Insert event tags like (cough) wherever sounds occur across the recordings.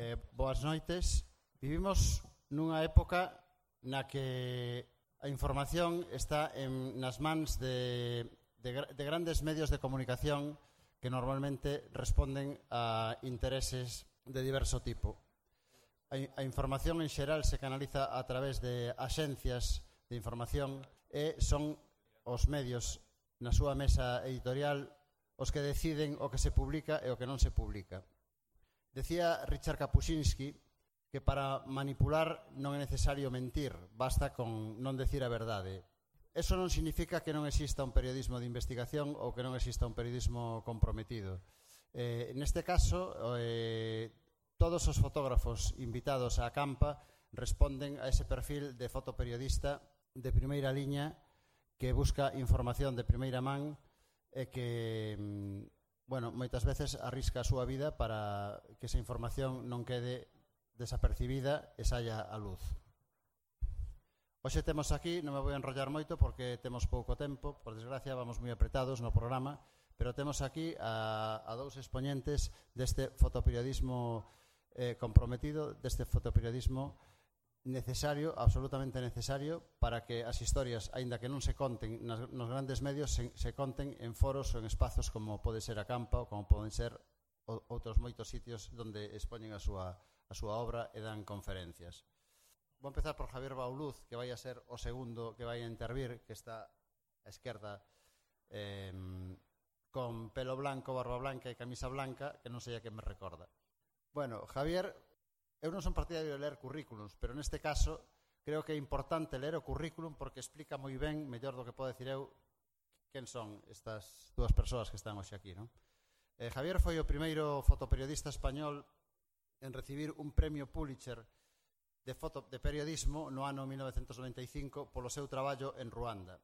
eh, boas noites. Vivimos nunha época na que a información está en, nas mans de, de, de grandes medios de comunicación que normalmente responden a intereses de diverso tipo. A, a información en xeral se canaliza a través de axencias de información e son os medios na súa mesa editorial os que deciden o que se publica e o que non se publica. Decía Richard Kapuscinski que para manipular non é necesario mentir, basta con non decir a verdade. Eso non significa que non exista un periodismo de investigación ou que non exista un periodismo comprometido. Eh, neste caso, eh, todos os fotógrafos invitados á campa responden a ese perfil de fotoperiodista de primeira liña que busca información de primeira man e que mm, bueno, moitas veces arrisca a súa vida para que esa información non quede desapercibida e saia a luz. Hoxe temos aquí, non me vou enrollar moito porque temos pouco tempo, por desgracia vamos moi apretados no programa, pero temos aquí a, a dous exponentes deste fotoperiodismo eh, comprometido, deste fotoperiodismo necesario, absolutamente necesario, para que as historias, aínda que non se conten nas, nos grandes medios, se, se conten en foros ou en espazos como pode ser a campa ou como poden ser o, outros moitos sitios onde expoñen a súa, a súa obra e dan conferencias. Vou empezar por Javier Bauluz, que vai a ser o segundo que vai a intervir, que está a esquerda eh, con pelo blanco, barba blanca e camisa blanca, que non sei a que me recorda. Bueno, Javier Eu non son partidario de ler currículums, pero neste caso creo que é importante ler o currículum porque explica moi ben, mellor do que podo decir eu, quen son estas dúas persoas que están hoxe aquí. Non? Eh, Javier foi o primeiro fotoperiodista español en recibir un premio Pulitzer de, foto, de periodismo no ano 1995 polo seu traballo en Ruanda.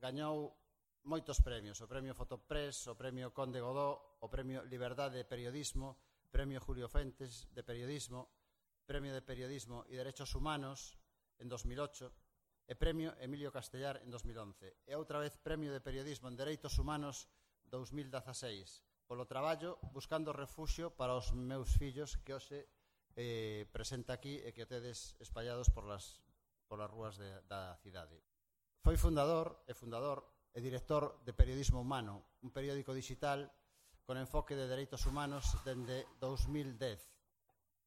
Gañou moitos premios, o premio Fotopress, o premio Conde Godó, o premio Liberdade de Periodismo, Premio Julio Fentes de Periodismo, Premio de Periodismo y Derechos Humanos en 2008 e Premio Emilio Castellar en 2011 e outra vez Premio de Periodismo en Dereitos Humanos 2016 polo traballo buscando refuxio para os meus fillos que hoxe eh, presenta aquí e que tedes espallados por las, polas rúas de, da cidade. Foi fundador e fundador e director de Periodismo Humano, un periódico digital con enfoque de dereitos humanos dende 2010.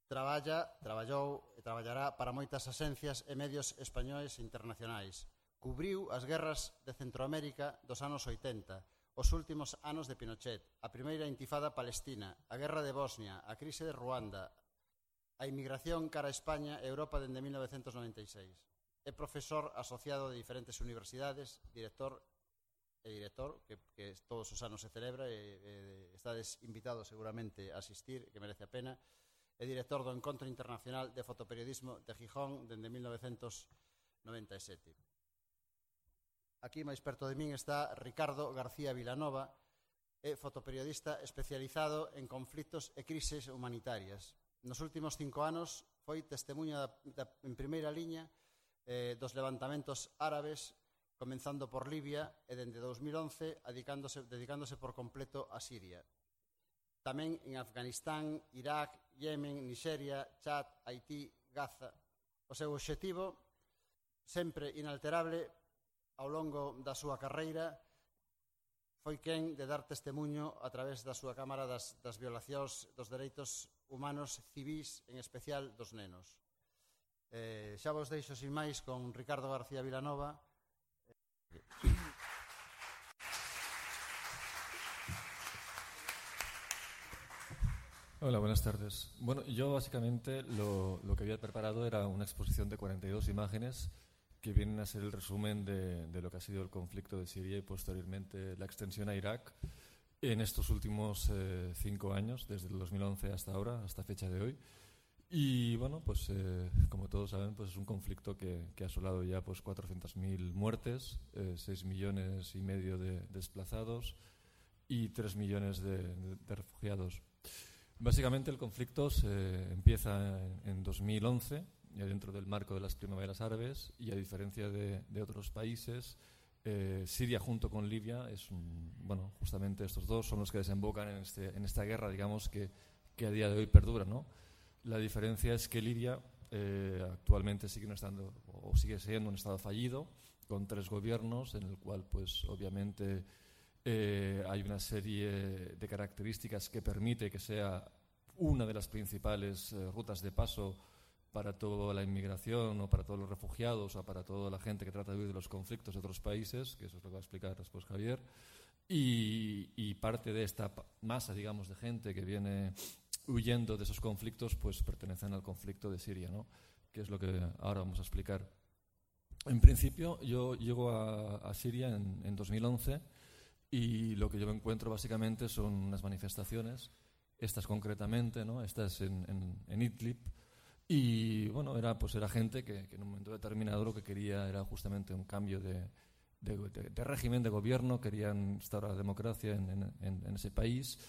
Traballa, traballou e traballará para moitas axencias e medios españoles e internacionais. Cubriu as guerras de Centroamérica dos anos 80, os últimos anos de Pinochet, a primeira intifada palestina, a guerra de Bosnia, a crise de Ruanda, a inmigración cara a España e Europa dende 1996. É profesor asociado de diferentes universidades, director e director que, que todos os anos se celebra e, e estades invitados seguramente a asistir, que merece a pena e director do Encontro Internacional de Fotoperiodismo de Gijón dende 1997. Aquí máis perto de min está Ricardo García Vilanova, é fotoperiodista especializado en conflitos e crises humanitarias. Nos últimos cinco anos foi testemunha da, da, en primeira liña eh, dos levantamentos árabes comenzando por Libia e dende 2011 dedicándose, dedicándose por completo a Siria. Tamén en Afganistán, Irak, Yemen, Nigeria, Chad, Haití, Gaza. O seu obxectivo, sempre inalterable ao longo da súa carreira, foi quen de dar testemunho a través da súa Cámara das, das violacións dos dereitos humanos civis, en especial dos nenos. Eh, xa vos deixo sin máis con Ricardo García Vilanova, Hola, buenas tardes. Bueno, yo básicamente lo, lo, que había preparado era una exposición de 42 imágenes que vienen a ser el resumen de, de, lo que ha sido el conflicto de Siria y posteriormente la extensión a Irak en estos últimos eh, cinco años, desde el 2011 hasta ahora, hasta fecha de hoy. Y bueno, pues eh, como todos saben, pues es un conflicto que, que ha asolado ya pues 400.000 muertes, eh, 6 millones y medio de desplazados y 3 millones de, refugiados. Básicamente el conflicto se empieza en, en 2011, ya dentro del marco de las primaveras árabes, y a diferencia de, de otros países, eh, Siria junto con Libia es un, bueno, justamente estos dos son los que desembocan en, este, en esta guerra, digamos, que que a día de hoy perdura. ¿no? La diferencia es que Libia eh, actualmente sigue, estando, o sigue siendo un Estado fallido, con tres gobiernos, en el cual, pues, obviamente, eh, hay una serie de características que permite que sea una de las principales eh, rutas de paso para toda la inmigración o para todos los refugiados o para toda la gente que trata de huir de los conflictos de otros países, que eso es lo que va a explicar después Javier. Y, parte de esta masa, digamos, de gente que viene huyendo de esos conflictos, pues pertenecen al conflicto de Siria, ¿no? que es lo que ahora vamos a explicar. En principio, yo llego a, Siria en, en, 2011 y lo que yo me encuentro básicamente son unas manifestaciones, estas concretamente, ¿no? estas en, en, Idlib, y bueno, era, pues era gente que, que, en un momento determinado lo que quería era justamente un cambio de, de, régimen, de gobierno, querían instaurar la democracia en, ese país.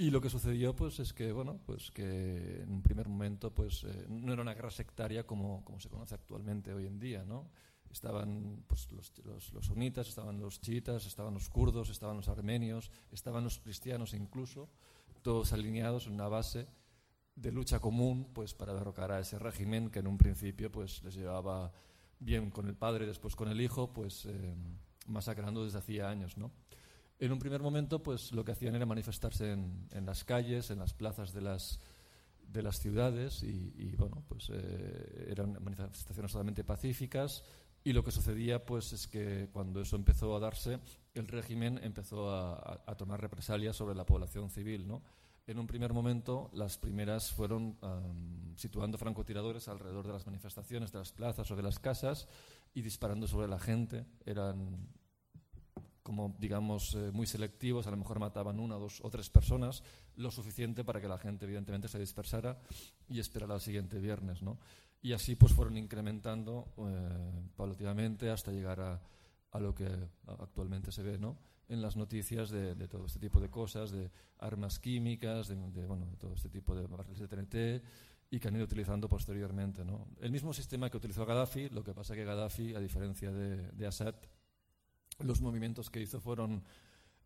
Y lo que sucedió pues, es que, bueno, pues que en un primer momento pues, eh, no era una guerra sectaria como, como se conoce actualmente hoy en día. ¿no? Estaban pues, los, los, sunitas, estaban los chiitas, estaban los kurdos, estaban los armenios, estaban los cristianos incluso, todos alineados en una base de lucha común pues, para derrocar a ese régimen que en un principio pues, les llevaba bien con el padre, después con el hijo, pues eh, masacrando desde hacía años, ¿no? En un primer momento, pues lo que hacían era manifestarse en, en las calles, en las plazas de las, de las ciudades y, bueno, pues eh, eran manifestaciones totalmente pacíficas y lo que sucedía pues es que cuando eso empezó a darse, el régimen empezó a, a tomar represalias sobre la población civil, ¿no? En un primer momento, las primeras fueron situando francotiradores alrededor de las manifestaciones, de las plazas o de las casas y disparando sobre la gente. Eran como digamos eh, muy selectivos, a lo mejor mataban una, dos o tres personas, lo suficiente para que la gente evidentemente se dispersara y esperara al siguiente viernes, ¿no? Y así pues fueron incrementando eh, paulatinamente hasta llegar a, a, lo que actualmente se ve, ¿no? en las noticias de, todo este tipo de cosas, de armas químicas, de, bueno, de todo este tipo de barriles de TNT y que han ido utilizando posteriormente. ¿no? El mismo sistema que utilizó Gaddafi, lo que pasa que Gaddafi, a diferencia de, Assad, los movimientos que hizo fueron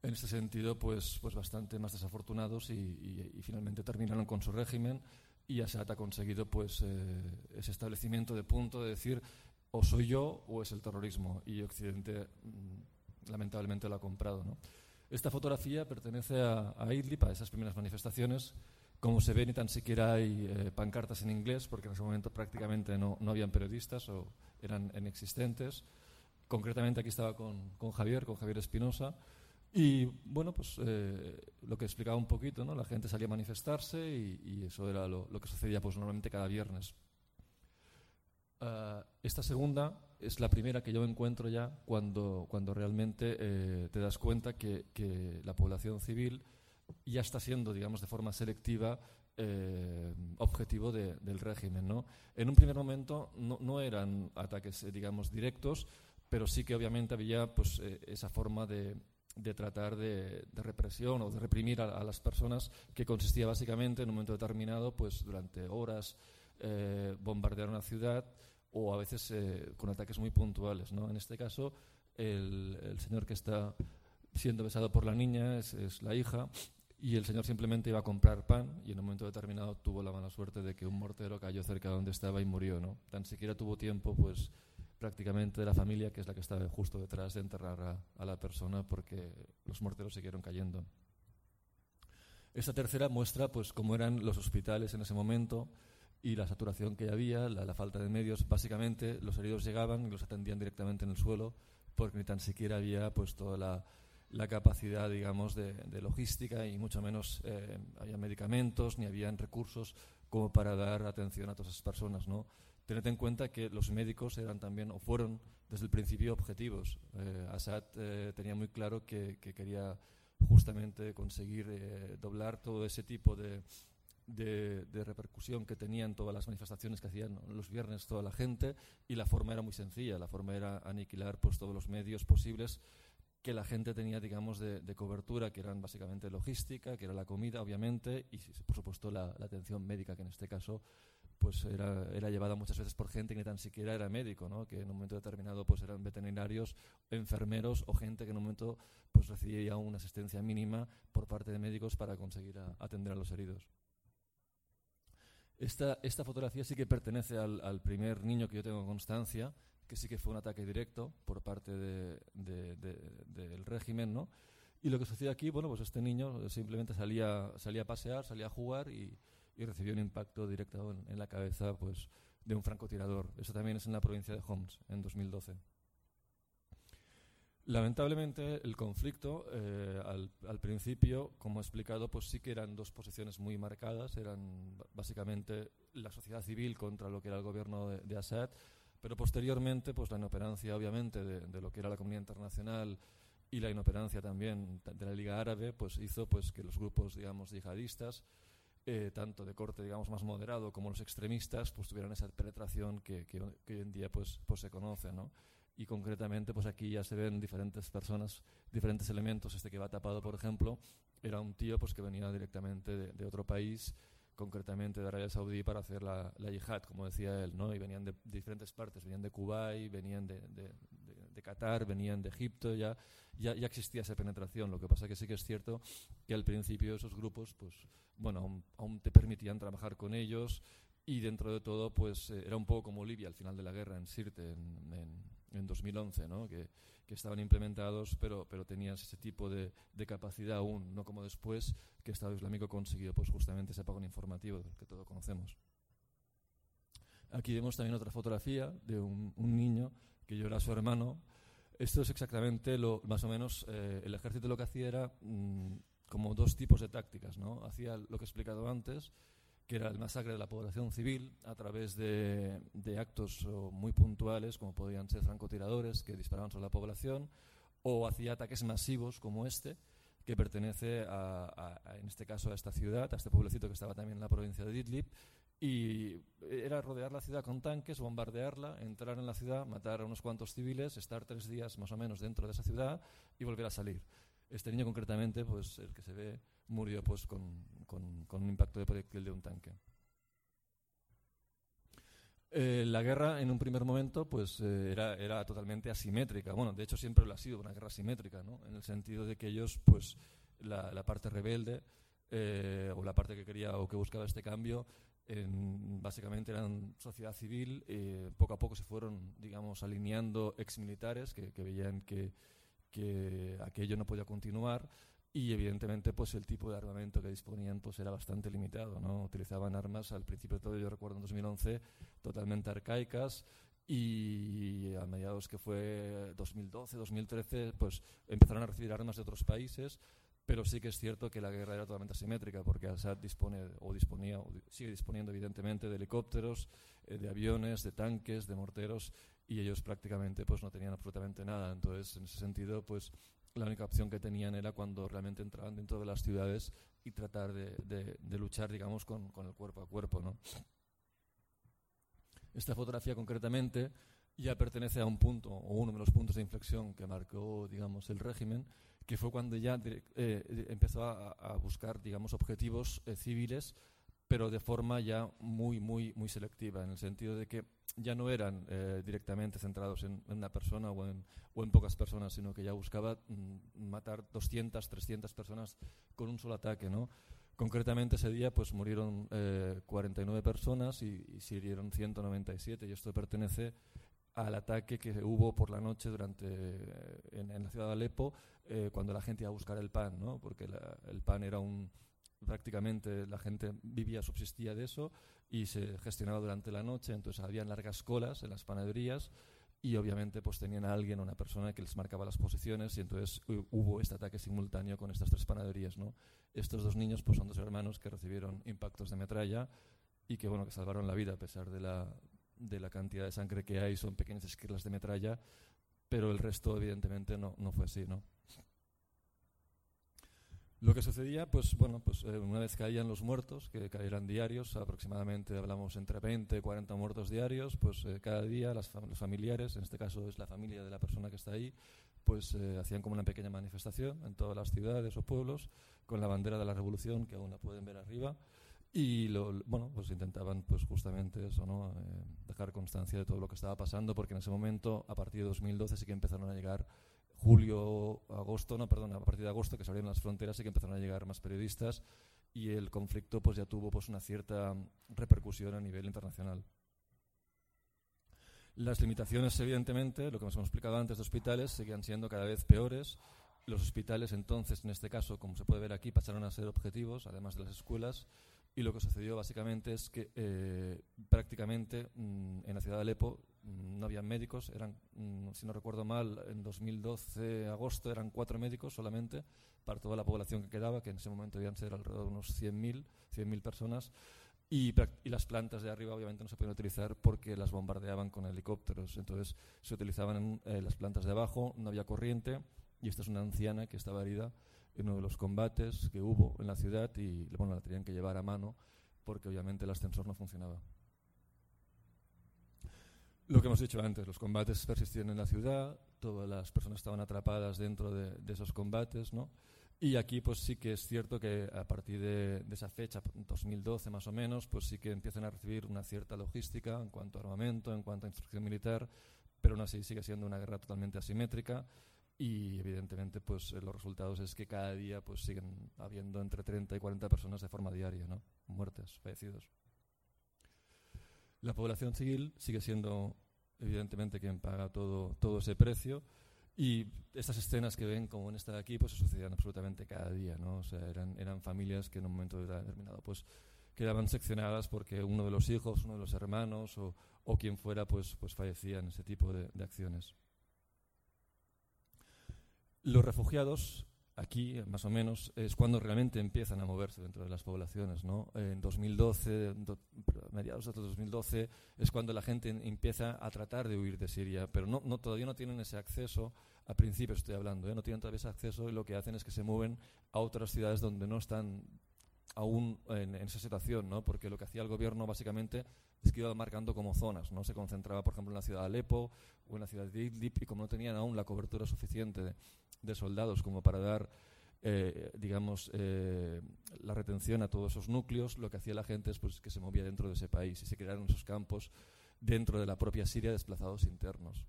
en ese sentido pues, pues bastante más desafortunados y, finalmente terminaron con su régimen y Assad ha conseguido pues eh, ese establecimiento de punto de decir o soy yo o es el terrorismo y Occidente mm, lamentablemente lo ha comprado. ¿no? Esta fotografía pertenece a, a, Idlib, a esas primeras manifestaciones. Como se ve, ni tan siquiera hay eh, pancartas en inglés, porque en ese momento prácticamente no, no habían periodistas o eran inexistentes. Concretamente aquí estaba con, con Javier, con Javier Espinosa. Y bueno, pues eh, lo que explicaba un poquito, ¿no? La gente salía a manifestarse y, eso era lo, lo, que sucedía pues normalmente cada viernes. Uh, esta segunda es la primera que yo encuentro ya cuando, cuando realmente eh, te das cuenta que, que, la población civil ya está siendo, digamos, de forma selectiva eh, objetivo de, del régimen. ¿no? En un primer momento no, no eran ataques, digamos, directos, pero sí que obviamente había pues, eh, esa forma de, de tratar de, de, represión o de reprimir a, a, las personas que consistía básicamente en un momento determinado, pues durante horas, eh, bombardear una ciudad o a veces eh, con ataques muy puntuales. ¿no? En este caso, el, el, señor que está siendo besado por la niña es, es, la hija y el señor simplemente iba a comprar pan y en un momento determinado tuvo la mala suerte de que un mortero cayó cerca de donde estaba y murió. ¿no? Tan siquiera tuvo tiempo, pues prácticamente de la familia, que es la que estaba justo detrás de enterrar a, la persona porque los morteros siguieron cayendo. Esta tercera muestra pues cómo eran los hospitales en ese momento, y la saturación que había, la, falta de medios, básicamente los heridos llegaban y los atendían directamente en el suelo porque ni tan siquiera había pues toda la, capacidad, digamos, de, de, logística y mucho menos eh, había medicamentos ni habían recursos como para dar atención a todas esas personas, ¿no? Tened en cuenta que los médicos eran también o fueron desde el principio objetivos. Eh, Assad eh, tenía muy claro que, que, quería justamente conseguir eh, doblar todo ese tipo de, repercusión que tenían todas las manifestaciones que hacían los viernes toda la gente y la forma era muy sencilla, la forma era aniquilar pues todos los medios posibles que la gente tenía, digamos, de, de cobertura, que eran básicamente logística, que era la comida, obviamente, y por supuesto la, la atención médica, que en este caso pues era, llevada muchas veces por gente que ni tan siquiera era médico, ¿no? que en un momento determinado pues eran veterinarios, enfermeros o gente que en un momento pues recibía una asistencia mínima por parte de médicos para conseguir atender a los heridos. Esta, esta fotografía sí que pertenece al, primer niño que yo tengo constancia, que sí que fue un ataque directo por parte de, de, del régimen, ¿no? Y lo que sucede aquí, bueno, pues este niño simplemente salía, salía a pasear, salía a jugar y, y recibió un impacto directo en, la cabeza pues, de un francotirador. Eso también es en la provincia de Homs, en 2012. Lamentablemente, el conflicto, eh, al, principio, como he explicado, pues sí que eran dos posiciones muy marcadas. Eran básicamente la sociedad civil contra lo que era el gobierno de, de Assad, pero posteriormente, pues la inoperancia, obviamente, de, de, lo que era la comunidad internacional y la inoperancia también de la Liga Árabe, pues hizo pues que los grupos, digamos, yihadistas, eh, tanto de corte, digamos, más moderado como los extremistas, pues tuvieran esa penetración que, que, hoy en día, pues, pues se conoce, ¿no? y concretamente pues aquí ya se ven diferentes personas, diferentes elementos. Este que va tapado, por ejemplo, era un tío pues que venía directamente de, otro país, concretamente de Arabia Saudí, para hacer la, la yihad, como decía él, ¿no? Y venían de, diferentes partes, venían de Kuwait, venían de, de, de, Qatar, venían de Egipto, ya, ya, ya existía esa penetración. Lo que pasa que sí que es cierto que al principio esos grupos, pues, bueno, aún, aún te permitían trabajar con ellos y dentro de todo, pues, eh, era un poco como Libia al final de la guerra en Sirte, en, en en 2011, ¿no? que, que, estaban implementados, pero, pero tenías ese tipo de, de, capacidad aún, no como después que Estado Islámico consiguió pues, justamente ese apagón informativo que todos conocemos. Aquí vemos también otra fotografía de un, un niño que yo era su hermano. Esto es exactamente lo, más o menos, eh, el ejército lo que hacía era mmm, como dos tipos de tácticas. ¿no? Hacía lo que he explicado antes, que era el masacre de la población civil a través de, de actos muy puntuales, como podían ser francotiradores que disparaban sobre la población, o hacía ataques masivos como este, que pertenece a, a, a, en este caso a esta ciudad, a este pueblecito que estaba también en la provincia de Idlib, y era rodear la ciudad con tanques, bombardearla, entrar en la ciudad, matar a unos cuantos civiles, estar tres días más o menos dentro de esa ciudad y volver a salir. Este niño concretamente, pues el que se ve murió pues, con, con, con un impacto de proyectil de un tanque. Eh, la guerra en un primer momento pues eh, era, era totalmente asimétrica. Bueno, de hecho siempre lo ha sido una guerra asimétrica, ¿no? En el sentido de que ellos, pues, la, la parte rebelde eh, o la parte que quería o que buscaba este cambio, en, básicamente eran sociedad civil. Eh, poco a poco se fueron, digamos, alineando exmilitares que, que veían que, que aquello no podía continuar y evidentemente pues el tipo de armamento que disponían pues era bastante limitado no utilizaban armas al principio de todo yo recuerdo en 2011 totalmente arcaicas y a mediados que fue 2012 2013 pues empezaron a recibir armas de otros países pero sí que es cierto que la guerra era totalmente asimétrica porque Assad dispone o disponía o sigue disponiendo evidentemente de helicópteros eh, de aviones de tanques de morteros y ellos prácticamente pues no tenían absolutamente nada entonces en ese sentido pues la única opción que tenían era cuando realmente entraban dentro de las ciudades y tratar de, luchar, digamos, con, con, el cuerpo a cuerpo. ¿no? Esta fotografía concretamente ya pertenece a un punto, o uno de los puntos de inflexión que marcó, digamos, el régimen, que fue cuando ya eh, empezó a, a, buscar, digamos, objetivos eh, civiles, pero de forma ya muy, muy, muy selectiva, en el sentido de que ya no eran eh, directamente centrados en, en, una persona o en, o en pocas personas, sino que ya buscaba mm, matar 200, 300 personas con un solo ataque, ¿no? Concretamente ese día pues murieron eh, 49 personas y, y se hirieron 197 y esto pertenece al ataque que hubo por la noche durante eh, en, en, la ciudad de Alepo eh, cuando la gente iba a buscar el pan, ¿no? Porque la, el pan era un prácticamente la gente vivía, subsistía de eso y se gestionaba durante la noche, entonces habían largas colas en las panaderías y obviamente pues tenían a alguien, una persona que les marcaba las posiciones y entonces hubo este ataque simultáneo con estas tres panaderías, ¿no? Estos dos niños pues son dos hermanos que recibieron impactos de metralla y que bueno, que salvaron la vida a pesar de la, de la cantidad de sangre que hay, son pequeñas esquirlas de metralla, pero el resto evidentemente no, no fue así, ¿no? Lo que sucedía, pues bueno, pues eh, una vez caían los muertos, que caeran diarios, aproximadamente hablamos entre 20 y 40 muertos diarios, pues eh, cada día los familiares, en este caso es la familia de la persona que está ahí, pues eh, hacían como una pequeña manifestación en todas las ciudades o pueblos con la bandera de la revolución, que aún la pueden ver arriba, y lo, bueno, pues intentaban pues justamente eso, ¿no? Eh, dejar constancia de todo lo que estaba pasando, porque en ese momento, a partir de 2012, sí que empezaron a llegar julio, agosto, no, perdón, a partir de agosto que se abrieron las fronteras y que empezaron a llegar más periodistas y el conflicto pues ya tuvo pues una cierta repercusión a nivel internacional. Las limitaciones, evidentemente, lo que nos hemos explicado antes de hospitales, seguían siendo cada vez peores. Los hospitales entonces, en este caso, como se puede ver aquí, pasaron a ser objetivos, además de las escuelas, y lo que sucedió básicamente es que eh, prácticamente mm, en la ciudad de Alepo mm, no había médicos, eran, mm, si no recuerdo mal, en 2012, agosto, eran cuatro médicos solamente para toda la población que quedaba, que en ese momento debían ser alrededor de unos 100.000 100 personas. Y, y, las plantas de arriba obviamente no se podían utilizar porque las bombardeaban con helicópteros. Entonces se utilizaban eh, las plantas de abajo, no había corriente y esta es una anciana que estaba herida en uno de los combates que hubo en la ciudad y bueno, la tenían que llevar a mano porque obviamente el ascensor no funcionaba. Lo que hemos dicho antes, los combates persistían en la ciudad, todas las personas estaban atrapadas dentro de, esos combates, ¿no? Y aquí pues sí que es cierto que a partir de, esa fecha, 2012 más o menos, pues sí que empiezan a recibir una cierta logística en cuanto a armamento, en cuanto a instrucción militar, pero aún así sigue siendo una guerra totalmente asimétrica y evidentemente pues eh, los resultados es que cada día pues siguen habiendo entre 30 y 40 personas de forma diaria, ¿no? Muertes, fallecidos. La población civil sigue siendo evidentemente quien paga todo, todo ese precio y estas escenas que ven como en esta de aquí pues sucedían absolutamente cada día, ¿no? O sea, eran, eran familias que en un momento determinado pues quedaban seccionadas porque uno de los hijos, uno de los hermanos o, o quien fuera pues, pues fallecía en ese tipo de acciones. Los refugiados, aquí más o menos, es cuando realmente empiezan a moverse dentro de las poblaciones. ¿no? En 2012, mediados de 2012, es cuando la gente empieza a tratar de huir de Siria, pero no, no todavía no tienen ese acceso, a principio estoy hablando, ¿eh? no tienen todavía ese acceso y lo que hacen es que se mueven a otras ciudades donde no están aún en, esa situación, ¿no? porque lo que hacía el gobierno básicamente es que iba marcando como zonas, ¿no? se concentraba por ejemplo en la ciudad de Alepo o en la ciudad de Idlib y como no tenían aún la cobertura suficiente de soldados como para dar, eh, digamos, eh, la retención a todos esos núcleos, lo que hacía la gente es pues, que se movía dentro de ese país y se crearon esos campos dentro de la propia Siria desplazados internos.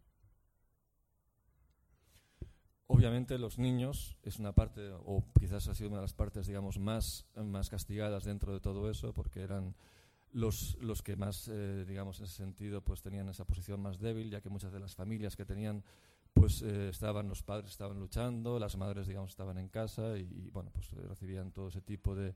Obviamente los niños es una parte, o quizás ha sido una de las partes, digamos, más, más castigadas dentro de todo eso, porque eran los, los que más, eh, digamos, en ese sentido, pues tenían esa posición más débil, ya que muchas de las familias que tenían pues eh, estaban los padres estaban luchando, las madres digamos estaban en casa y, bueno pues eh, recibían todo ese tipo de,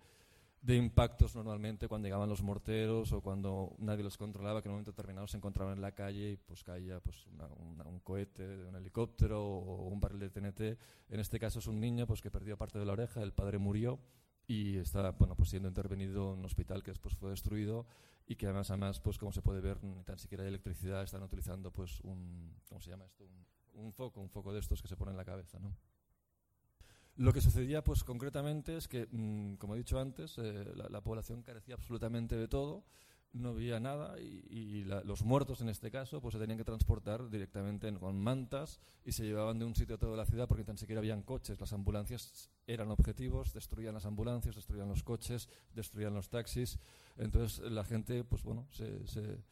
de, impactos normalmente cuando llegaban los morteros o cuando nadie los controlaba que en un momento determinado se encontraban en la calle y pues caía pues un cohete un helicóptero o un barril de TNT en este caso es un niño pues que perdió parte de la oreja el padre murió y está bueno pues siendo intervenido en un hospital que después fue destruido y que además además pues como se puede ver ni tan siquiera hay electricidad están utilizando pues un cómo se llama esto un, un foco, un foco de estos que se pone en la cabeza. ¿no? Lo que sucedía, pues concretamente, es que, mm, como he dicho antes, eh, la, población carecía absolutamente de todo, no había nada y, los muertos, en este caso, pues se tenían que transportar directamente con mantas y se llevaban de un sitio a otro de la ciudad porque tan siquiera habían coches. Las ambulancias eran objetivos, destruían las ambulancias, destruían los coches, destruían los taxis. Entonces la gente, pues bueno, se se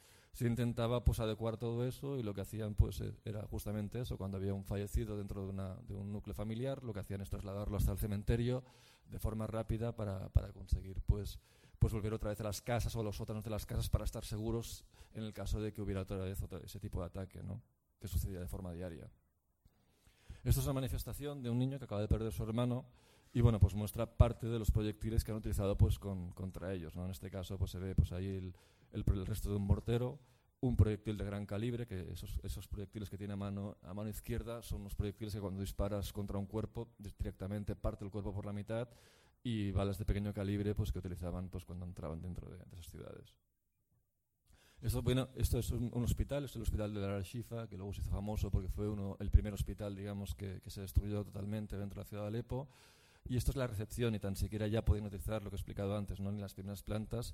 intentaba pues adecuar todo eso y lo que hacían pues eh, era justamente eso cuando había un fallecido dentro de, una, de un núcleo familiar lo que hacían es trasladarlo hasta el cementerio de forma rápida para, para conseguir pues pues volver otra vez a las casas o a los sótanos de las casas para estar seguros en el caso de que hubiera otra vez ese tipo de ataque ¿no? que sucedía de forma diaria esto es una manifestación de un niño que acaba de perder a su hermano y bueno pues muestra parte de los proyectiles que han utilizado pues con, contra ellos ¿no? en este caso pues se ve pues ahí el, el, resto de un mortero, un proyectil de gran calibre, que esos, esos proyectiles que tiene a mano, a mano izquierda son los proyectiles que cuando disparas contra un cuerpo directamente parte el cuerpo por la mitad y balas de pequeño calibre pues, que utilizaban pues, cuando entraban dentro de, esas ciudades. Esto, bueno, esto es un, hospital, es el hospital de la Shifa, que luego se hizo famoso porque fue uno, el primer hospital digamos, que, que se destruyó totalmente dentro de la ciudad de Alepo. Y esto es la recepción, y tan siquiera ya podían utilizar lo que he explicado antes, ¿no? en las primeras plantas,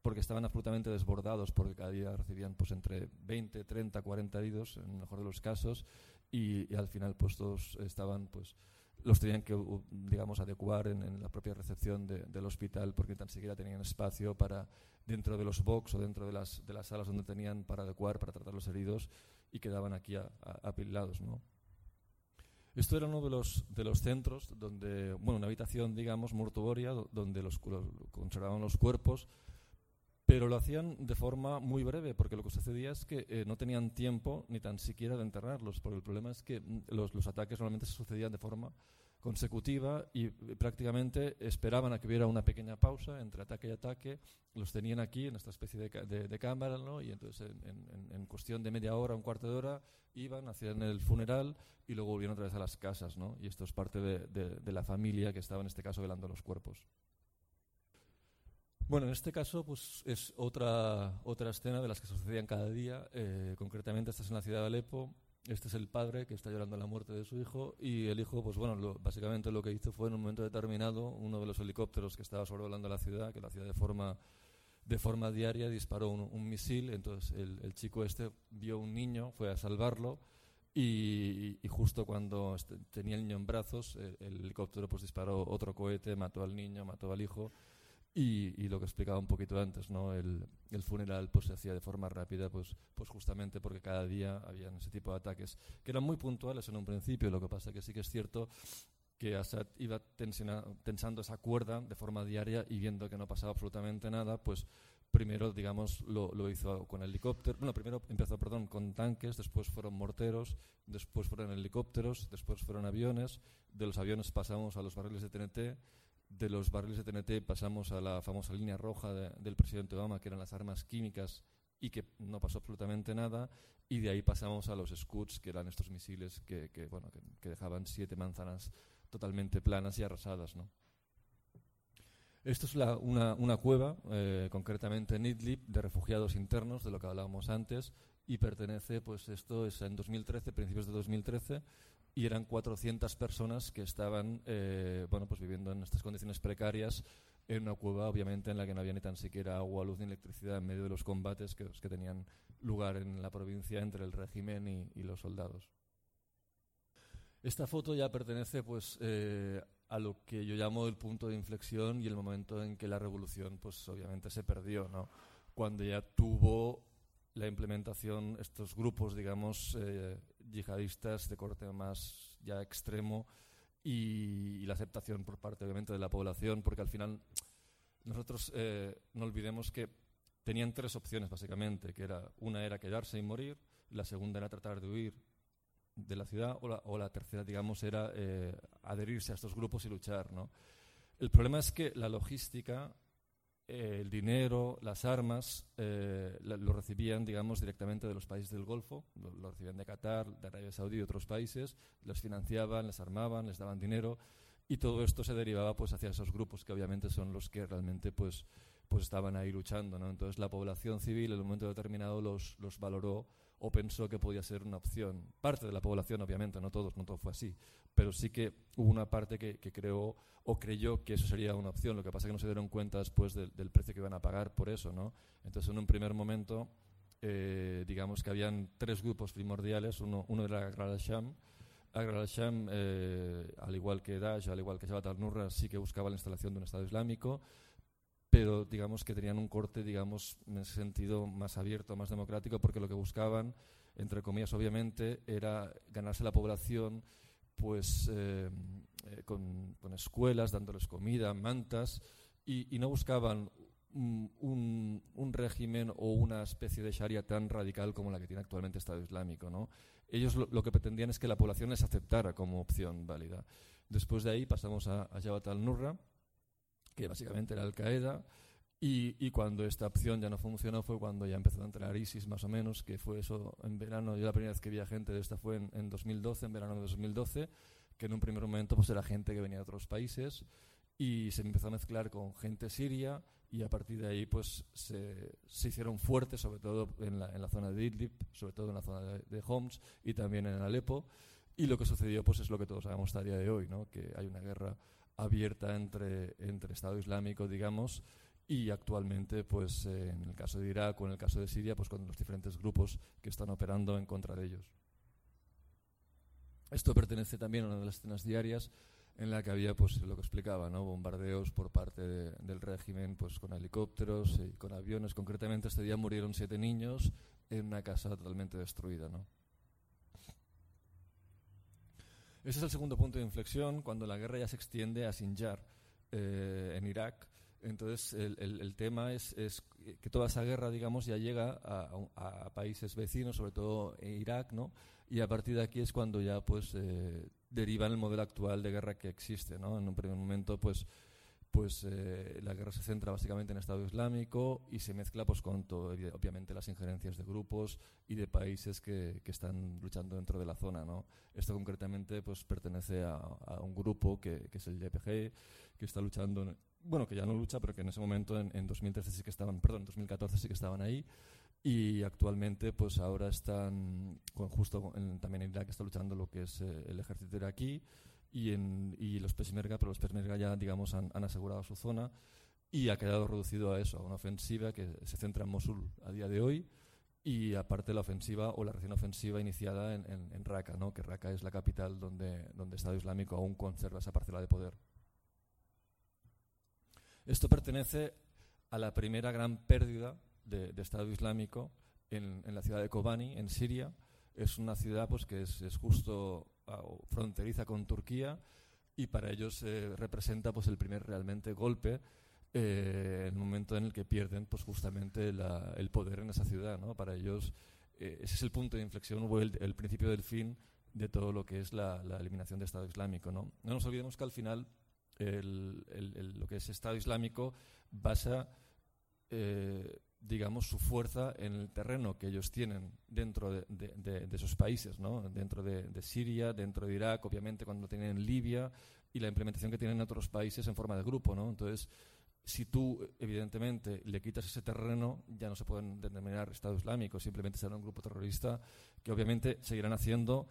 porque estaban absolutamente desbordados, porque cada día recibían pues entre 20, 30, 40 heridos, en el mejor de los casos, y, al final pues todos estaban pues los tenían que digamos adecuar en, la propia recepción del hospital porque tan siquiera tenían espacio para dentro de los box o dentro de las, de las salas donde tenían para adecuar para tratar los heridos y quedaban aquí apilados ¿no? Esto era uno de los, de los centros donde, bueno, una habitación, digamos, mortuoria, donde los, conservaban los cuerpos, pero lo hacían de forma muy breve, porque lo que sucedía es que eh, no tenían tiempo ni tan siquiera de enterrarlos, porque el problema es que mm, los, los ataques normalmente se sucedían de forma consecutiva y prácticamente esperaban a que hubiera una pequeña pausa entre ataque y ataque, los tenían aquí en esta especie de, de, cámara, ¿no? y entonces en, en, cuestión de media hora, un cuarto de hora, iban, hacían el funeral y luego volvieron otra vez a las casas, ¿no? y esto es parte de, de la familia que estaba en este caso velando los cuerpos. Bueno, en este caso pues, es otra, otra escena de las que sucedían cada día. Eh, concretamente, esta es en la ciudad de Alepo. Este es el padre que está llorando la muerte de su hijo y el hijo, pues bueno, básicamente lo que hizo fue en un momento determinado uno de los helicópteros que estaba sobrevolando la ciudad, que lo hacía de forma de forma diaria, disparó un, misil. Entonces el, chico este vio un niño, fue a salvarlo y, justo cuando este, tenía el niño en brazos, el, el, helicóptero pues disparó otro cohete, mató al niño, mató al hijo y, lo que explicaba un poquito antes, ¿no? El, el, funeral pues, se hacía de forma rápida, pues, pues justamente porque cada día había ese tipo de ataques, que eran muy puntuales en un principio, lo que pasa que sí que es cierto que Assad iba tensando esa cuerda de forma diaria y viendo que no pasaba absolutamente nada, pues primero, digamos, lo, lo hizo con helicópteros, bueno, primero empezó, perdón, con tanques, después fueron morteros, después fueron helicópteros, después fueron aviones, de los aviones pasamos a los barriles de TNT, de los barriles de TNT pasamos a la famosa línea roja del presidente Obama, que eran las armas químicas y que no pasó absolutamente nada, y de ahí pasamos a los Scuds, que eran estos misiles que, bueno, que, dejaban siete manzanas totalmente planas y arrasadas. ¿no? Esto es una, una, cueva, eh, concretamente en Idlib, de refugiados internos, de lo que hablábamos antes, y pertenece, pues esto es en 2013, principios de 2013, y eran 400 personas que estaban eh, bueno, pues viviendo en estas condiciones precarias en una cueva, obviamente, en la que no había ni tan siquiera agua, luz ni electricidad en medio de los combates que, que tenían lugar en la provincia entre el régimen y, los soldados. Esta foto ya pertenece pues, eh, a lo que yo llamo el punto de inflexión y el momento en que la revolución pues, obviamente se perdió, ¿no? cuando ya tuvo la implementación, estos grupos, digamos, eh, yihadistas de corte más ya extremo y, la aceptación por parte, obviamente, de la población, porque al final nosotros eh, no olvidemos que tenían tres opciones, básicamente, que era una era quedarse y morir, la segunda era tratar de huir de la ciudad o la, tercera, digamos, era eh, adherirse a estos grupos y luchar, ¿no? El problema es que la logística eh, el dinero, las armas, eh, lo recibían, digamos, directamente de los países del Golfo, lo, recibían de Qatar, de Arabia Saudí y otros países, los financiaban, les armaban, les daban dinero y todo esto se derivaba pues hacia esos grupos que obviamente son los que realmente pues pues estaban ahí luchando, ¿no? Entonces la población civil en un momento determinado los, los valoró o pensó que podía ser una opción. Parte de la población, obviamente, no todos, no todo fue así, pero sí que hubo una parte que, que creó o creyó que eso sería una opción. Lo que pasa es que no se dieron cuenta después del, precio que iban a pagar por eso, ¿no? Entonces, en un primer momento, eh, digamos que habían tres grupos primordiales. Uno, uno era Agrar al-Sham. Agrar al-Sham, eh, al igual que Daesh, al igual que Jabhat al-Nusra, sí que buscaba la instalación de un Estado Islámico pero digamos que tenían un corte, digamos, en ese sentido más abierto, más democrático, porque lo que buscaban, entre comillas, obviamente, era ganarse la población pues eh, eh, con, escuelas, dándoles comida, mantas, y, no buscaban un, un, régimen o una especie de sharia tan radical como la que tiene actualmente el Estado Islámico. ¿no? Ellos lo, que pretendían es que la población les aceptara como opción válida. Después de ahí pasamos a, a Jabhat al-Nurra, que básicamente era Al-Qaeda, y, cuando esta opción ya no funcionó fue cuando ya empezó a entrar ISIS más o menos, que fue eso en verano, yo la primera vez que vi a gente de esta fue en, 2012, en verano de 2012, que en un primer momento pues era gente que venía de otros países y se empezó a mezclar con gente siria y a partir de ahí pues se, se hicieron fuertes, sobre todo en la, en la, zona de Idlib, sobre todo en la zona de, de, Homs y también en Alepo. Y lo que sucedió pues es lo que todos sabemos a día de hoy, ¿no? que hay una guerra abierta entre, Estado Islámico, digamos, y actualmente, pues en el caso de Irak o en el caso de Siria, pues con los diferentes grupos que están operando en contra de ellos. Esto pertenece también a una de las escenas diarias en la que había, pues lo que explicaba, ¿no? bombardeos por parte del régimen, pues con helicópteros y con aviones. Concretamente, este día murieron siete niños en una casa totalmente destruida, ¿no? Ese es el segundo punto de inflexión cuando la guerra ya se extiende a Sinjar, eh, en Irak. Entonces, el, tema es, que toda esa guerra, digamos, ya llega a, países vecinos, sobre todo en Irak, ¿no? Y a partir de aquí es cuando ya, pues, eh, deriva el modelo actual de guerra que existe, ¿no? En un primer momento, pues, pues eh, la guerra se centra básicamente en Estado Islámico y se mezcla pues con todo, obviamente las injerencias de grupos y de países que, que están luchando dentro de la zona. ¿no? Esto concretamente pues pertenece a, un grupo que, es el YPG, que está luchando, bueno, que ya no lucha, pero que en ese momento, en, en 2013 sí que estaban, perdón, en 2014 sí que estaban ahí y actualmente pues ahora están con, justo también en Irak está luchando lo que es eh, el ejército iraquí y, en, y los Peshmerga, pero los Peshmerga ya digamos han, han, asegurado su zona y ha quedado reducido a eso, a una ofensiva que se centra en Mosul a día de hoy y aparte la ofensiva o la recién ofensiva iniciada en, en, en Raqqa, ¿no? que Raqqa es la capital donde, donde Estado Islámico aún conserva esa parcela de poder. Esto pertenece a la primera gran pérdida de, de Estado Islámico en, en, la ciudad de Kobani, en Siria. Es una ciudad pues, que es, es justo fronteriza con Turquía y para ellos eh, representa pues el primer realmente golpe eh, el momento en el que pierden pues justamente la, el poder en esa ciudad ¿no? para ellos eh, ese es el punto de inflexión o el, principio del fin de todo lo que es la, la, eliminación del Estado Islámico ¿no? no nos olvidemos que al final el, el, lo que es Estado Islámico basa eh, digamos, su fuerza en el terreno que ellos tienen dentro de, de, de, de esos países, ¿no? dentro de, Siria, dentro de Irak, obviamente cuando tienen en Libia y la implementación que tienen en otros países en forma de grupo. ¿no? Entonces, si tú, evidentemente, le quitas ese terreno, ya no se pueden denominar Estado Islámico, simplemente será un grupo terrorista que obviamente seguirán haciendo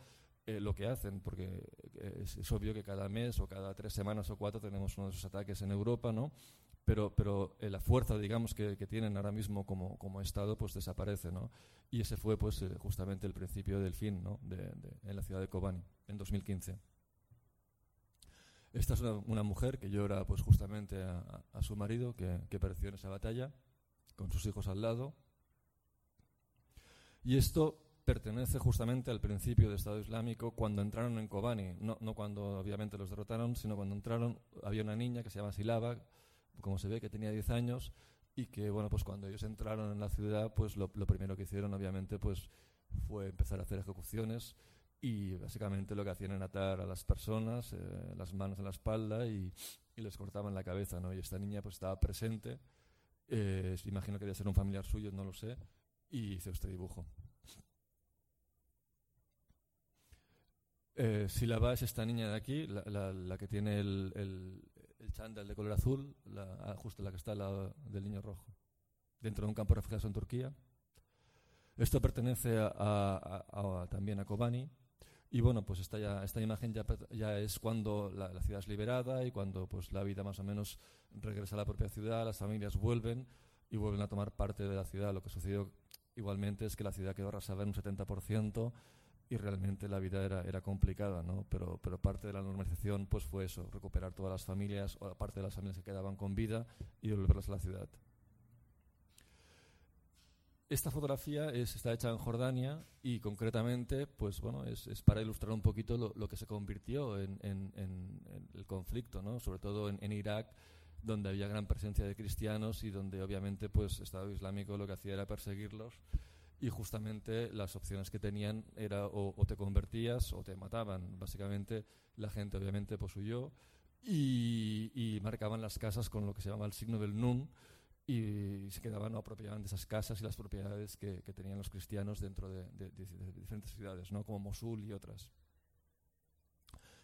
eh, lo que hacen, porque eh, es, es, obvio que cada mes o cada tres semanas o cuatro tenemos uno de esos ataques en Europa, ¿no? Pero, pero eh, la fuerza, digamos, que, que, tienen ahora mismo como, como Estado, pues desaparece, ¿no? Y ese fue, pues, eh, justamente el principio del fin, ¿no? De, de, en la ciudad de Kobani, en 2015. Esta es una, una mujer que llora, pues, justamente a, a, su marido, que, que pereció en esa batalla, con sus hijos al lado. Y esto pertenece justamente al principio del Estado Islámico cuando entraron en Kobani, no, no cuando obviamente los derrotaron, sino cuando entraron, había una niña que se llama Silava, como se ve, que tenía 10 años y que, bueno, pues cuando ellos entraron en la ciudad, pues lo, primero que hicieron, obviamente, pues fue empezar a hacer ejecuciones y básicamente lo que hacían era atar a las personas, eh, las manos en la espalda y, les cortaban la cabeza, ¿no? Y esta niña pues estaba presente, eh, imagino que debía ser un familiar suyo, no lo sé, y hizo este dibujo. Eh, Silaba es esta niña de aquí, la, que tiene el, el chándal de color azul, la, ah, justo la que está lado del niño rojo, dentro de un campo de refugiados en Turquía. Esto pertenece también a Kobani. Y bueno, pues esta, imagen ya, es cuando la, la, ciudad es liberada y cuando pues, la vida más o menos regresa a la propia ciudad, las familias vuelven y vuelven a tomar parte de la ciudad. Lo que sucedió igualmente es que la ciudad quedó arrasada en un 70%, y realmente la vida era, era complicada, ¿no? Pero, pero parte de la normalización pues fue eso, recuperar todas las familias o parte de las familias que quedaban con vida y devolverlas a la ciudad. Esta fotografía es, está hecha en Jordania y concretamente pues, bueno, es, es para ilustrar un poquito lo, lo que se convirtió en, en, el conflicto, ¿no? sobre todo en, Irak, donde había gran presencia de cristianos y donde obviamente pues, Estado Islámico lo que hacía era perseguirlos y justamente las opciones que tenían era o, o, te convertías o te mataban. Básicamente la gente obviamente pues huyó y, marcaban las casas con lo que se llama el signo del Nun y se quedaban no, apropiaban de esas casas y las propiedades que, tenían los cristianos dentro de, de, de, de, diferentes ciudades, ¿no? como Mosul y otras.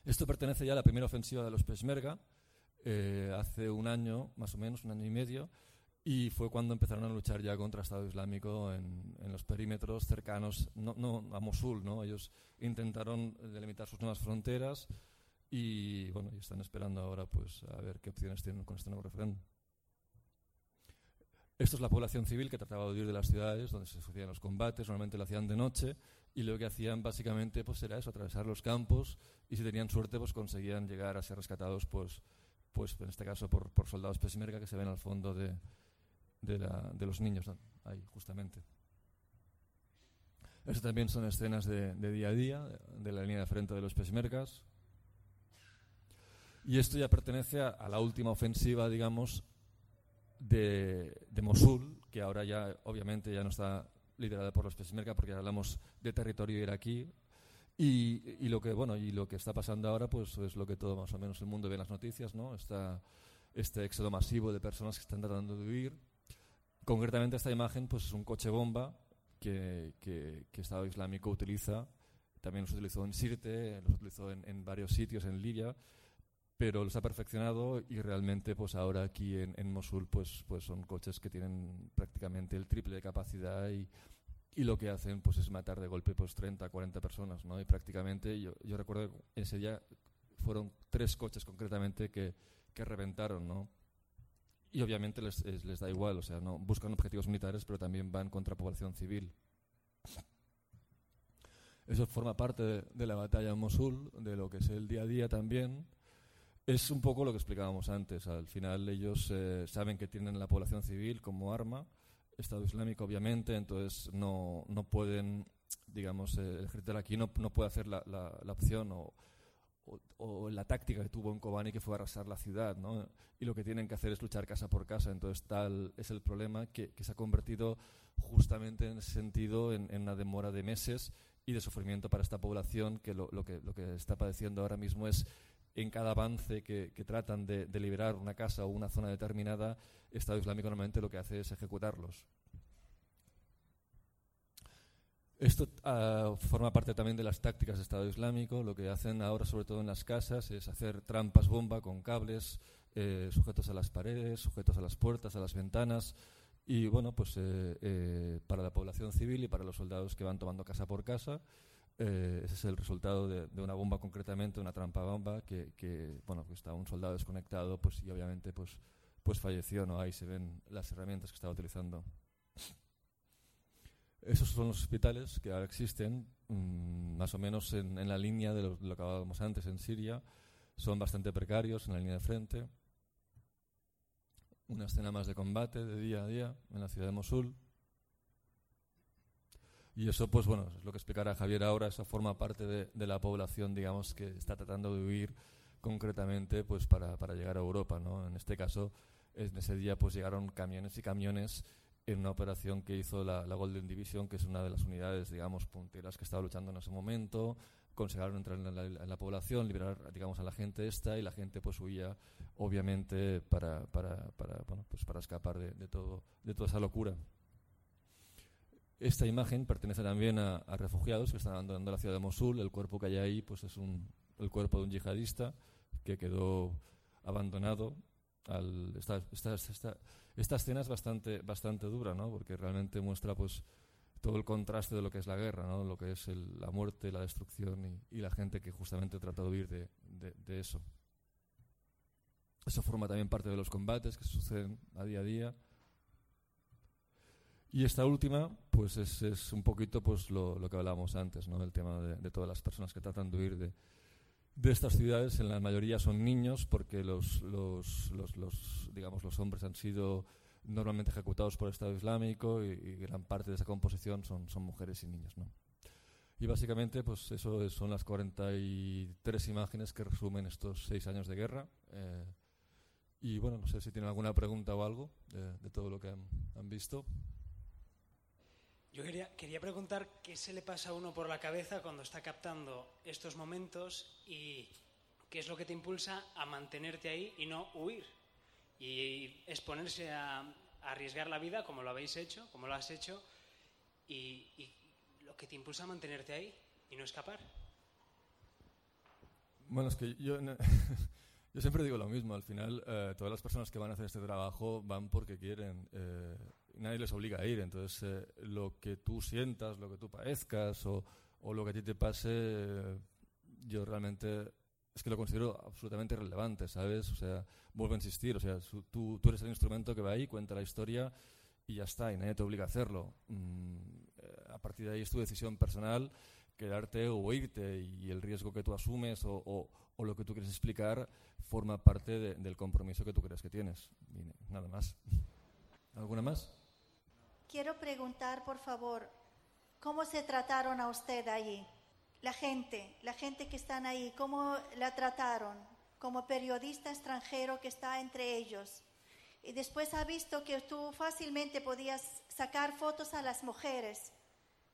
Esto pertenece ya a la primera ofensiva de los Peshmerga, eh, hace un año, más o menos, un año y medio, y fue cuando empezaron a luchar ya contra Estado Islámico en, en los perímetros cercanos, no, no, a Mosul, ¿no? Ellos intentaron delimitar sus nuevas fronteras y, bueno, y están esperando ahora pues a ver qué opciones tienen con este nuevo referéndum. Esto es la población civil que trataba de huir de las ciudades donde se sucedían los combates, normalmente lo hacían de noche y lo que hacían básicamente pues era eso, atravesar los campos y si tenían suerte pues conseguían llegar a ser rescatados pues, pues en este caso por, por soldados peshmerga que se ven al fondo de, de, de los niños ahí, justamente. Estas también son escenas de, de, día a día, de la línea de frente de los pesmergas, Y esto ya pertenece a, la última ofensiva, digamos, de, Mosul, que ahora ya, obviamente, ya no está liderada por los Peshmerga, porque hablamos de territorio iraquí. Y, y, lo que bueno y lo que está pasando ahora pues es lo que todo más o menos el mundo ve en las noticias no está este éxodo masivo de personas que están tratando de huir concretamente esta imagen pues es un coche bomba que, que, que Estado Islámico utiliza también los utilizó en Sirte, los utilizó en, varios sitios en Libia, pero los ha perfeccionado y realmente pues ahora aquí en, Mosul pues, pues son coches que tienen prácticamente el triple de capacidad y, y lo que hacen pues es matar de golpe pues 30, 40 personas, ¿no? Y prácticamente yo, yo recuerdo ese día fueron tres coches concretamente que, que reventaron, ¿no? Y obviamente les, les da igual, o sea, no buscan objetivos militares, pero también van contra población civil. Eso forma parte de, la batalla en Mosul, de lo que es el día a día también. Es un poco lo que explicábamos antes. Al final ellos eh, saben que tienen la población civil como arma, Estado Islámico obviamente, entonces no, no pueden, digamos, el ejército aquí no, no puede hacer la, la, opción o, o, la táctica que tuvo en Kobani que fue arrasar la ciudad. Y lo que tienen que hacer es luchar casa por casa. Entonces tal es el problema que, que se ha convertido justamente en sentido en, en una demora de meses y de sufrimiento para esta población que lo, lo, que lo que está padeciendo ahora mismo es en cada avance que, que tratan de, de, liberar una casa o una zona determinada, Estado Islámico normalmente lo que hace es ejecutarlos. Esto uh, forma parte también de las tácticas de Estado Islámico. Lo que hacen ahora, sobre todo en las casas, es hacer trampas bomba con cables eh, sujetos a las paredes, sujetos a las puertas, a las ventanas, y bueno, pues eh, eh, para la población civil y para los soldados que van tomando casa por casa, eh, ese es el resultado de, una bomba concretamente, una trampa bomba, que, que, bueno, que está un soldado desconectado, pues y obviamente pues, pues falleció, ¿no? Ahí se ven las herramientas que estaba utilizando. Esos son los hospitales que ahora existen, mm, más o menos en, la línea de lo, que hablábamos antes en Siria. Son bastante precarios en la línea de frente una escena más de combate de día a día en la ciudad de Mosul. Y eso, pues bueno, es lo que explicará Javier ahora, eso forma parte de, la población, digamos, que está tratando de huir concretamente pues para, para llegar a Europa, ¿no? En este caso, en ese día pues llegaron camiones y camiones en una operación que hizo la, Golden Division, que es una de las unidades, digamos, punteras que estaba luchando en ese momento, consiguieron entrar en la, población, liberar, digamos, a la gente esta y la gente pues huía, obviamente, para, para, para, bueno, pues para escapar de, todo, de toda esa locura. Esta imagen pertenece también a, refugiados que están abandonando la ciudad de Mosul. El cuerpo que hay ahí pues es un, el cuerpo de un yihadista que quedó abandonado. Al, esta, esta, esta escena es bastante, bastante dura, ¿no? porque realmente muestra pues, todo el contraste de lo que es la guerra, ¿no? lo que es la muerte, la destrucción y, la gente que justamente trata de huir de, eso. Eso forma también parte de los combates que suceden a día a día. Y esta última, pues es, es un poquito pues lo, lo, que hablábamos antes, ¿no? El tema de, todas las personas que tratan de huir de, de estas ciudades. En la mayoría son niños, porque los, los, los, digamos, los hombres han sido normalmente ejecutados por el Estado Islámico y, gran parte de esa composición son, son mujeres y niños. ¿no? Y básicamente, pues eso son las 43 imágenes que resumen estos seis años de guerra. Eh, y bueno, no sé si tienen alguna pregunta o algo de, todo lo que han, visto. Yo quería, quería preguntar qué se le pasa a uno por la cabeza cuando está captando estos momentos y qué es lo que te impulsa a mantenerte ahí y no huir y exponerse a, arriesgar la vida como lo habéis hecho, como lo has hecho, y, lo que te impulsa a mantenerte ahí y no escapar. Bueno, es que yo, (laughs) yo siempre digo lo mismo. Al final, eh, todas las personas que van a hacer este trabajo van porque quieren. Eh, nadie les obliga a ir. Entonces, eh, lo que tú sientas, lo que tú parezcas o, o lo que a ti te pase, yo realmente es que lo considero absolutamente relevante, ¿sabes? O sea, vuelvo a insistir, o sea, tú, tú eres el instrumento que va ahí, cuenta la historia y ya está, y nadie te obliga a hacerlo. Mm, eh, a partir de ahí es tu decisión personal quedarte o irte y el riesgo que tú asumes o, o, lo que tú quieres explicar forma parte del compromiso que tú crees que tienes. Nada más. (laughs) ¿Alguna más? Quiero preguntar, por favor, ¿cómo se trataron a usted allí? la gente, la gente que están ahí, cómo la trataron. como periodista extranjero que está entre ellos. Y después ha visto que tú fácilmente podías sacar fotos a las mujeres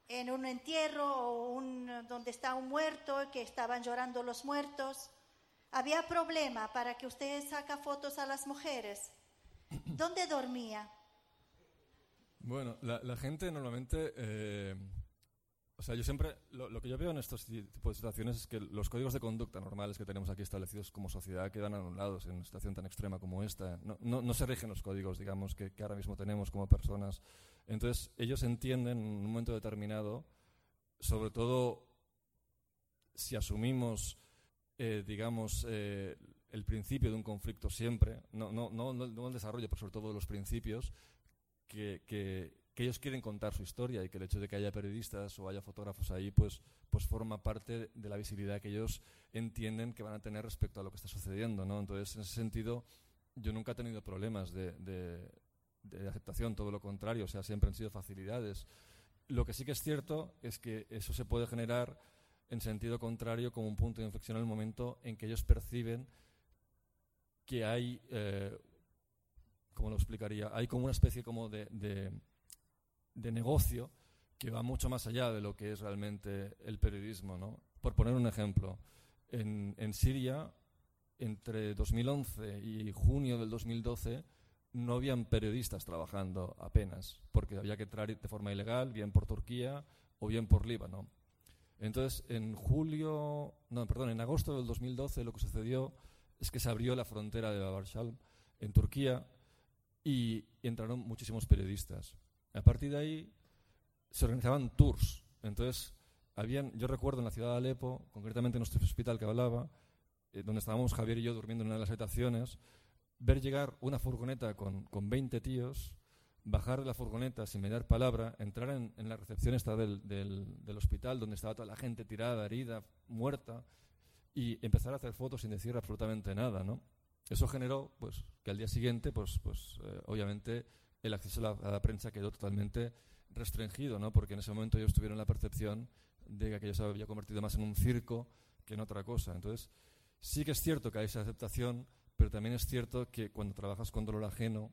en un entierro o un, donde está un muerto, que estaban llorando los muertos. Había problema para que usted saca fotos a las mujeres. ¿Dónde dormía? Bueno, la, gente normalmente... Eh, o sea, yo siempre... Lo, que yo veo en estos tipos de situaciones es que los códigos de conducta normales que tenemos aquí establecidos como sociedad quedan anulados en una situación tan extrema como esta. No, no, se rigen los códigos, digamos, que, que ahora mismo tenemos como personas. Entonces, ellos entienden en un momento determinado, sobre todo si asumimos, eh, digamos, eh, el principio de un conflicto siempre, no, no, no, no el desarrollo, pero sobre todo los principios, que, que, ellos quieren contar su historia y que el hecho de que haya periodistas o haya fotógrafos ahí, pues, pues forma parte de la visibilidad que ellos entienden que van a tener respecto a lo que está sucediendo. ¿no? Entonces, en ese sentido, yo nunca he tenido problemas de, de, aceptación, todo lo contrario, o sea, siempre han sido facilidades. Lo que sí que es cierto es que eso se puede generar en sentido contrario como un punto de inflexión en el momento en que ellos perciben que hay eh, ¿cómo lo explicaría? Hay como una especie como de, de, negocio que va mucho más allá de lo que es realmente el periodismo. ¿no? Por poner un ejemplo, en, en Siria, entre 2011 y junio del 2012, no habían periodistas trabajando apenas, porque había que entrar de forma ilegal, bien por Turquía o bien por Líbano. Entonces, en julio, no, perdón, en agosto del 2012 lo que sucedió es que se abrió la frontera de Babarshalm en Turquía y entraron muchísimos periodistas. A partir de ahí se organizaban tours. Entonces, habían, yo recuerdo en la ciudad de Alepo, concretamente en nuestro hospital que hablaba, eh, donde estábamos Javier y yo durmiendo en una de las habitaciones, ver llegar una furgoneta con, con 20 tíos, bajar de la furgoneta sin mediar palabra, entrar en, en la recepción esta del, del, del, hospital, donde estaba toda la gente tirada, herida, muerta, y empezar a hacer fotos sin decir absolutamente nada, ¿no? Eso generó pues, que al día siguiente, pues, pues eh, obviamente, el acceso a la, prensa quedó totalmente restringido, ¿no? porque en ese momento ellos tuvieron la percepción de que aquello se había convertido más en un circo que en otra cosa. Entonces, sí que es cierto que hay esa aceptación, pero también es cierto que cuando trabajas con dolor ajeno,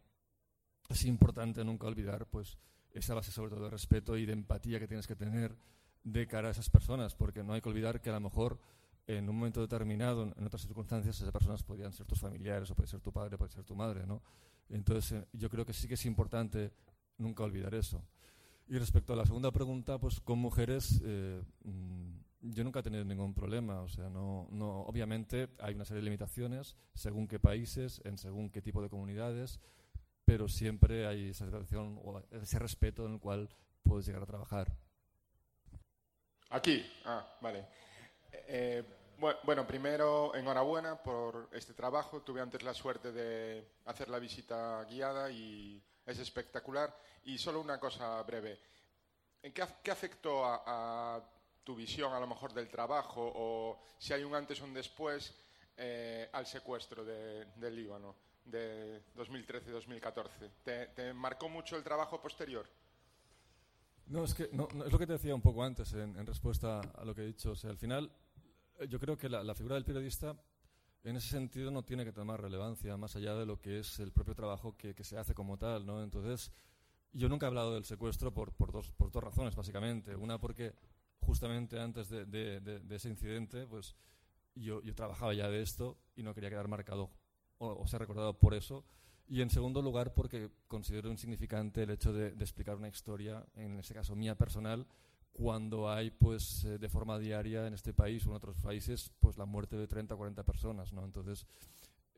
es importante nunca olvidar pues, esa base sobre todo de respeto y de empatía que tienes que tener de cara a esas personas, porque no hay que olvidar que a lo mejor en un momento determinado, en otras circunstancias, esas personas podrían ser tus familiares, o puede ser tu padre, puede ser tu madre, ¿no? Entonces, eh, yo creo que sí que es importante nunca olvidar eso. Y respecto a la segunda pregunta, pues con mujeres eh, mm, yo nunca he tenido ningún problema. O sea, no, no, obviamente hay una serie de limitaciones según qué países, en según qué tipo de comunidades, pero siempre hay esa situación o ese respeto en el cual puedes llegar a trabajar. Aquí, ah, vale. Eh, bueno, primero, enhorabuena por este trabajo. Tuve antes la suerte de hacer la visita guiada y es espectacular. Y solo una cosa breve. ¿En qué, afectó a, tu visión, a lo mejor, del trabajo o si hay un antes o un después eh, al secuestro del Líbano de 2013-2014? ¿Te, marcó mucho el trabajo posterior? No, es que no, es lo que te decía un poco antes en, en respuesta a lo que he dicho. O sea, al final eh, yo creo que la, figura del periodista en ese sentido no tiene que tomar relevancia más allá de lo que es el propio trabajo que, se hace como tal, ¿no? Entonces, yo nunca he hablado del secuestro por, por, dos, por dos razones, básicamente. Una porque justamente antes de, ese incidente, pues yo, yo, trabajaba ya de esto y no quería quedar marcado o, o, ser recordado por eso. Y en segundo lugar, porque considero insignificante el hecho de, explicar una historia, en este caso mía personal, cuando hay pues eh, de forma diaria en este país o en otros países pues la muerte de 30 o 40 personas ¿no? entonces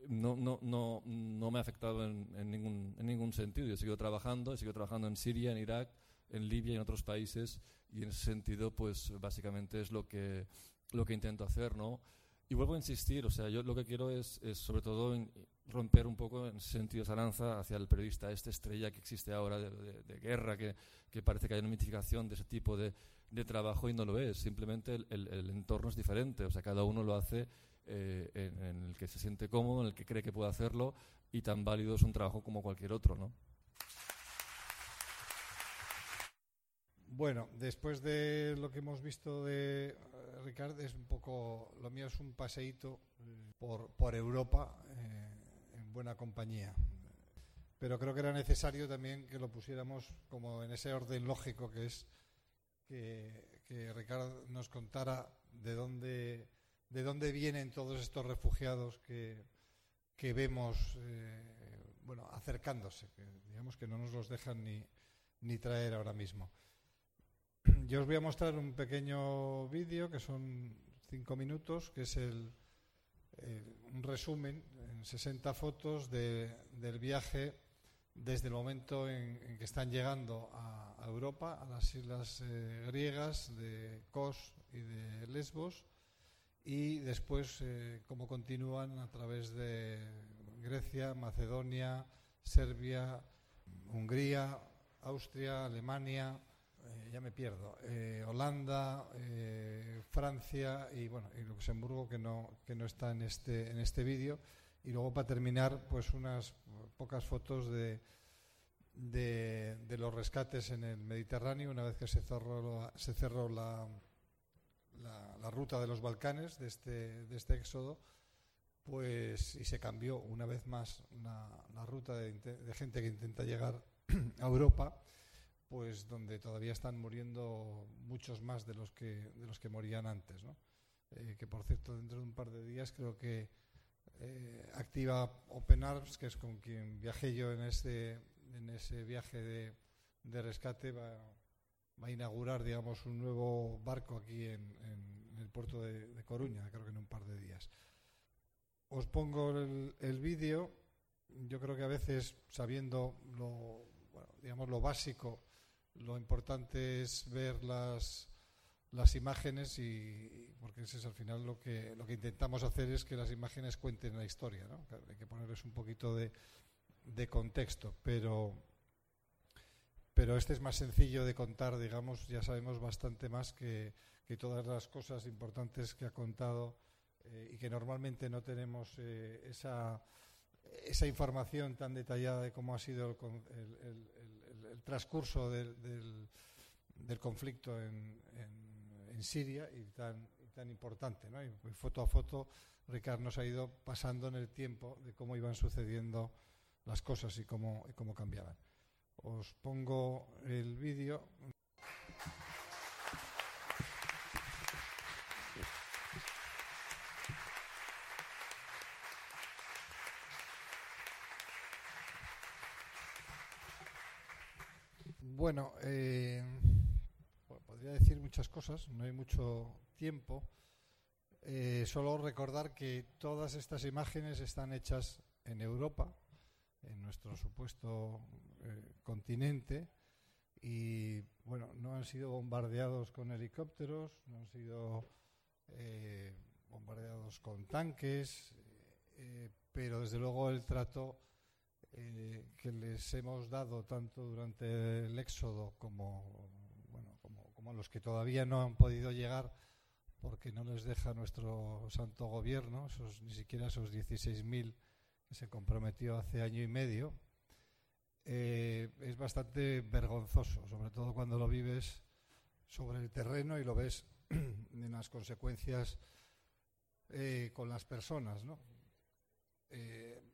no, no, no, no me ha afectado en, en, ningún, en ningún sentido yo he seguido trabajando he seguido trabajando en Siria en Irak en Libia y en otros países y en ese sentido pues básicamente es lo que lo que intento hacer ¿no? Y vuelvo a insistir o sea yo lo que quiero es, es sobre todo romper un poco en ese sentido esa lanza hacia el periodista este estrella que existe ahora de, de guerra que que parece que hay una mitificación de ese tipo de, de trabajo y no lo es. Simplemente el, el, entorno es diferente. O sea, cada uno lo hace eh, en, el que se siente cómodo, en el que cree que puede hacerlo y tan válido es un trabajo como cualquier otro, ¿no? Bueno, después de lo que hemos visto de eh, Ricardo, es un poco, lo mío es un paseíto eh, por, por Europa eh, en buena compañía. Pero creo que era necesario también que lo pusiéramos como en ese orden lógico que es que, Ricardo nos contara de dónde, de dónde vienen todos estos refugiados que, que vemos bueno, acercándose, que digamos que no nos los dejan ni, ni traer ahora mismo. Yo os voy a mostrar un pequeño vídeo que son cinco minutos, que es el, un resumen en 60 fotos del viaje desde el momento en, que están llegando a, Europa, a las islas eh, griegas de Kos y de Lesbos, y después eh, cómo continúan a través de Grecia, Macedonia, Serbia, Hungría, Austria, Alemania, eh, ya me pierdo, eh, Holanda, eh, Francia y bueno y Luxemburgo que no que no está en este en este vídeo. Y luego para terminar pues unas pocas fotos de, de, los rescates en el Mediterráneo una vez que se cerró se cerró la, la, ruta de los Balcanes de este de este éxodo pues y se cambió una vez más la, ruta de, gente que intenta llegar (clears throat) a Europa, pues donde todavía están muriendo muchos más de los que de los que morían antes, ¿no? Eh, que por cierto dentro de un par de días creo que eh, activa Open Arms, que es con quien viajé yo en ese en ese viaje de, de rescate, va, va, a inaugurar digamos un nuevo barco aquí en, en el puerto de, de Coruña, creo que en un par de días os pongo el, vídeo. Yo creo que a veces, sabiendo lo, digamos, lo básico, lo importante es ver las, las imágenes y, porque ese es al final lo que, lo que intentamos hacer es que las imágenes cuenten la historia. ¿no? Hay que ponerles un poquito de, de contexto, pero, pero este es más sencillo de contar, digamos, ya sabemos bastante más que, que todas las cosas importantes que ha contado eh, y que normalmente no tenemos eh, esa, esa información tan detallada de cómo ha sido el, el, transcurso del, del, conflicto en, en, Siria y tan, tan importante. ¿no? Y foto a foto, Ricard nos ha ido pasando en el tiempo de cómo iban sucediendo las cosas y cómo, y cómo cambiaban. Os pongo el vídeo. Bueno, eh, podría decir muchas cosas, no hay mucho tiempo. Eh, solo recordar que todas estas imágenes están hechas en Europa, en nuestro supuesto eh, continente, y bueno, no han sido bombardeados con helicópteros, no han sido bombardeados con tanques, pero desde luego el trato eh, que les hemos dado tanto durante el éxodo como, bueno, como, como, los que todavía no han podido llegar porque no les deja nuestro santo gobierno, esos, ni siquiera esos 16.000 que se comprometió hace año y medio, eh, es bastante vergonzoso, sobre todo cuando lo vives sobre el terreno y lo ves (clears throat) en las consecuencias eh, con las personas. ¿no?